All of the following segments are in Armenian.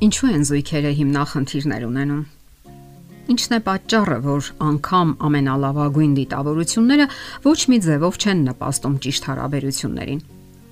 Ինչու են զույգերը հիմնախնդիրներ ունենում։ Ինչն է պատճառը, որ անգամ ամենալավագույն դիտավորությունները ոչ մի ձևով չեն նպաստում ճիշտ հարաբերություններին։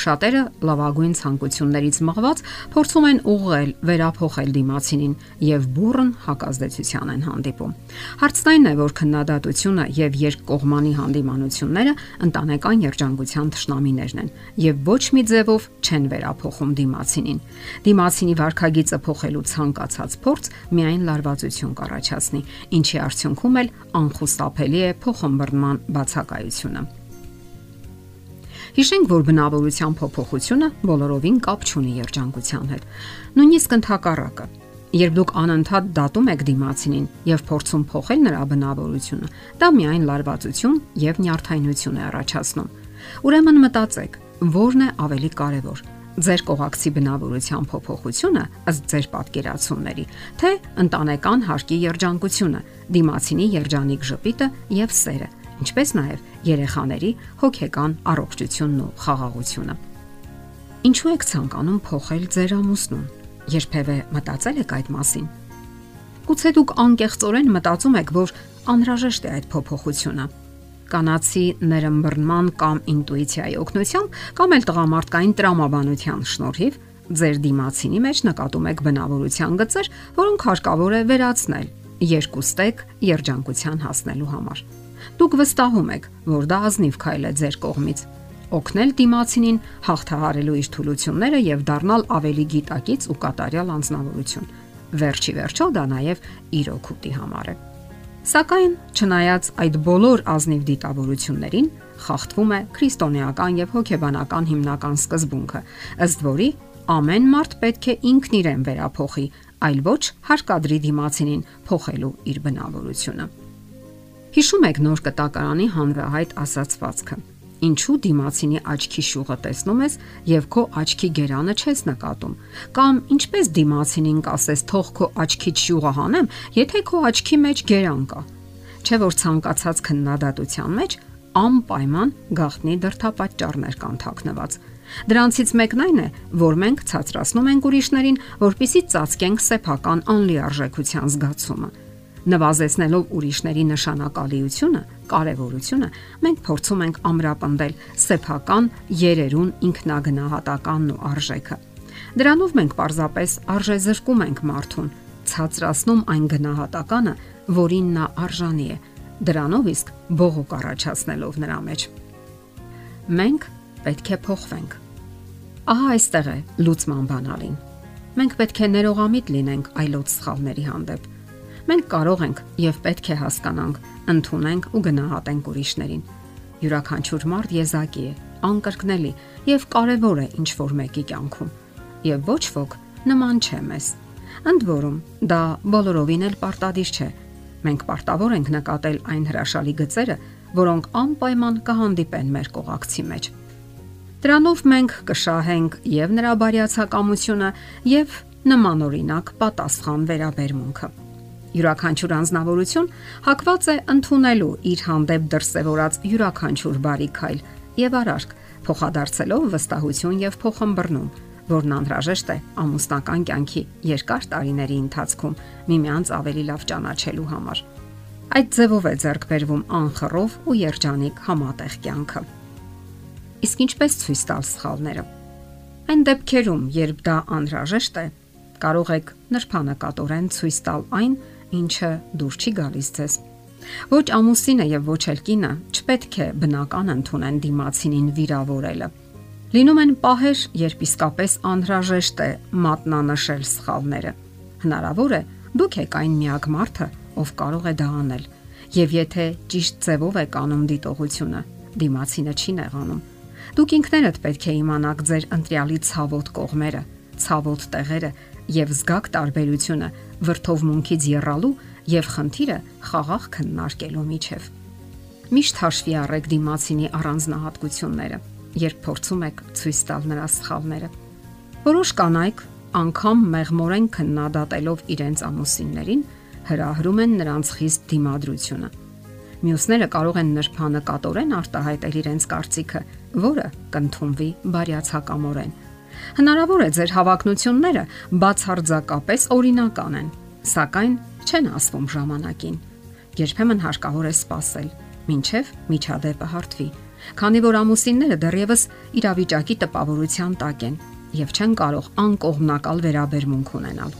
Շատերը լավագույն ցանկություններից մղված փորձում են ուղղել, վերափոխել դիմացինին եւ բուրըն հակազդեցության են հանդիպում։ Հարցն այն է, որ քննադատությունը եւ երկկողմանի հանդիմանությունները ընտանեկան երջանկության ճշնամիներն են եւ ոչ մի ձևով չեն վերափոխում դիմացինին։ Դիմացինի վարքագիծը փոխելու ցանկացած փորձ միայն լարվածություն կառաջացնի, ինչի արդյունքում էլ անխուսափելի է փոխհմբռնման բացակայությունը։ Հիշենք, որ բնավորության փոփոխությունը բոլորովին կապ չունի երջանկության հետ։ Նույնիսկ ընդհակառակը։ Երբ դուք անընդհատ դատում եք դիմացինին եւ փորձում փոխել նրա բնավորությունը, դա միայն լարվածություն եւ նյարդայնություն է առաջացնում։ Ուրեմն մտածեք, ո՞րն է ավելի կարևոր ձեր կողակցի բնավորության փոփոխությունը ըստ ձեր պատկերացումների, թե ընտանեկան հարկի երջանկությունը, դիմացինի երջանիկ ժպիտը եւ սերը ինչպես նաև երեխաների հոգեկան առողջությունն ու խաղաղությունը։ Ինչու եք ցանկանում փոխել ձեր ամուսնուն։ Երբևէ մտածել եք այդ մասին։ Գուցե դուք անկեղծորեն մտածում եք, որ անհրաժեշտ է այդ փոփոխությունը կանացի ներմբռնման կամ ինտուիցիայի օգնությամբ կամ էլ տղամարդկային տրամաբանության շնորհիվ ձեր դիմացինի մեջ նկատում եք բնավորության գծեր, որոնք հարկավոր է վերացնել երկուստեք երջանկության հասնելու համար։ Դուք վստահում եք, որ դա ազնիվ քայլ է ձեր կողմից օգնել դիմացինին հաղթահարելու իր թուլությունները եւ դառնալ ավելի գիտակից ու կատարյալ անznավորություն։ Վերջի վերջո դա նաև իր օգուտի համար է։ Սակայն, չնայած այդ բոլոր ազնիվ դիտավորություններին, խախտվում է քրիստոնեական եւ հոգեբանական հիմնական սկզբունքը, ըստ որի ամեն մարդ պետք է ինքն իրեն վերափոխի, այլ ոչ հարկադրի դիմացինին փոխելու իր բնավորությունը։ Հիշում եք նոր կտակարանի հանրահայտ ասացվածքը։ Ինչու դիմացինի աչքի շուղը տեսնում ես եւ քո աչքի գերանը չես նկատում։ Կամ ինչպես դիմացինին կասես թող քո աչքից շուղը հանեմ, եթե քո աչքի մեջ գերան կա։ Չէ որ ցանկացած քննադատության մեջ անպայման գաղտնի դրթապաճառներ կան թաքնված։ Դրանցից մեկն այն է, որ մենք ցածրացնում ենք ուրիշներին, որpիսի ծածկենք սեփական անլիարժեքության զգացումը Նվազեցնելով ուրիշների նշանակալիությունը, կարևորությունը, մենք փորձում ենք ամրապնդել սեփական երերուն ինքնագնահատականն ու արժեքը։ Դրանով մենք պարզապես արժեզրկում ենք մարդուն, ցածրացնում այն գնահատականը, որին նա արժանի է։ Դրանով իսկ բողոք առաջացնելով նրա մեջ։ Մենք պետք է փոխվենք։ Ահա այստեղ է լուծման բանալին։ Մենք պետք է ներողամիտ լինենք այլոց սխալների հանդեպ Մենք կարող ենք եւ պետք է հասկանանք, ընդունենք ու գնահատենք ուրիշներին։ Յուրաքանչյուր մարդ եզակի է, անկրկնելի եւ կարեւոր է ինչ որ մեկի կյանքում։ Եվ ոչ ոք նման չէ մեզ։ Ընդ որում, դա բոլորովին էլ պարտադիր չէ։ Մենք պարտավոր ենք նկատել այն հրաշալի գծերը, որոնք անպայման կհանդիպեն մեր կողակցի մեջ։ Դրանով մենք կշահենք եւ նրա բարյացակամությունը եւ նմանօրինակ պատասխան վերաբերմունքը։ Յուրաքանչյուր անznավորություն հակված է ընդունելու իր հանդեպ դրսևորած յուրաքանչյուր բարի քայլ եւ արարք, փոխադարձելով վստահություն եւ փոխհմբռնում, որն անհրաժեշտ է ամուսնական կյանքի երկար տարիների ընթացքում միմյանց ավելի լավ ճանաչելու համար։ Այդ ձևով է ձեռք բերվում անխռով ու երջանիկ համատեղ կյանքը։ Իսկ ինչպես ցույց տալ սխալները։ Այն դեպքերում, երբ դա անհրաժեշտ է, կարող եք նրբանակատորեն ցույց տալ այն, ինչը դուր չի գալիս ձեզ։ Ոչ ամուսինը եւ ոչ էլ կինը չպետք է բնական ընդունեն դիմացինին վիրավորելը։ Լինում են պահեր, երբ իսկապես անհրաժեշտ է մատնանշել սխալները։ Հնարավոր է դուք եք այն միակ մարդը, ով կարող է դա անել։ Եվ եթե ճիշտ ձևով եք անում դիտողությունը, դիմացինը չի նեղանում։ Դուք ինքներդ պետք է իմանաք ձեր ընտրյալի ցավոտ կողմերը, ցավոտ տեղերը եւ զգաք տարբերությունը վրթովմունքից եռալու եւ խնդիրը խաղաղ քննարկելու միջև։ Միշտ հաշվի առեք դիմացինի առանձնահատկությունները, երբ փորձում եք ցույց տալ նրա սխալները։ Որոշ կանայք անգամ մեղմորեն քննադատելով իրենց ամուսիններին հրահրում են նրանց խիստ դիմադրությունը։ Մյուսները կարող են նրբանկատորեն արտահայտել իրենց կարծիքը, որը կընդունվի բարյացակամորեն Հնարավոր է ձեր հավակնությունները բացարձակապես օրինական են, սակայն չեն ասվում ժամանակին։ Երբեմն հարկավոր է սпасել, մինչև միջադեպը հարթվի, քանի որ ամուսինները դեռևս իրավիճակի տպավորության տակ են եւ չեն կարող անկողմնակալ վերաբերմունք ունենալ։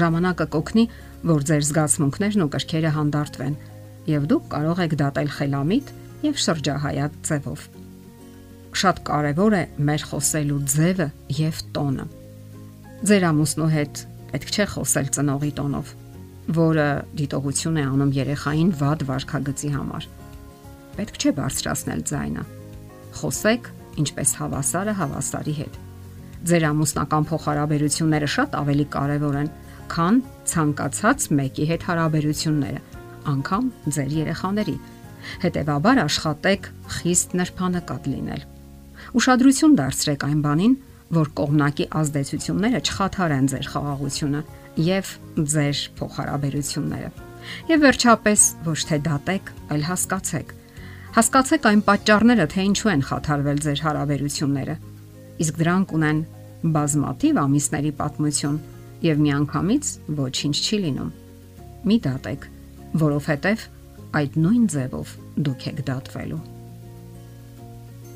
Ժամանակը կօգնի, որ ձեր զգացմունքներն ու կրքերը հանդարտվեն, եւ դուք կարող եք դատել խելամիտ եւ շրջահայաց ձևով։ Շատ կարեւոր է մեր խոսելու ձևը եւ տոնը։ Ձեր ամուսնու հետ պետք չէ խոսել ծնողի տոնով, որը դիտողություն է անում երեխային վատ վարքագծի համար։ Պետք չէ բարձրացնել ձայնը։ Խոսեք ինչպես հավասարը հավասարի հետ։ Ձեր ամուսնական փոխհարաբերությունները շատ ավելի կարևոր են, քան ցանկացած մեկի հետ հարաբերությունները, անկամ ձեր երեխաների։ Հետևաբար աշխատեք խիստ նրբանկատ լինել։ Ուշադրություն դարձրեք այն բանին, որ կողմնակի ազդեցությունները չխաթարեն ձեր խաղաղությունը եւ ձեր փոխհարաբերությունները։ Եվ վերջապես ոչ թե դատեք, այլ հասկացեք։ Հասկացեք այն պատճառները, թե ինչու են խաթարվել ձեր հարաբերությունները։ Իսկ դրանք ունեն բազմաթիվ ամիսների պատմություն եւ միանգամից ոչինչ չի լինում։ Մի դատեք, որովհետեւ այդ նույն ձևով դուք եք դատվելու։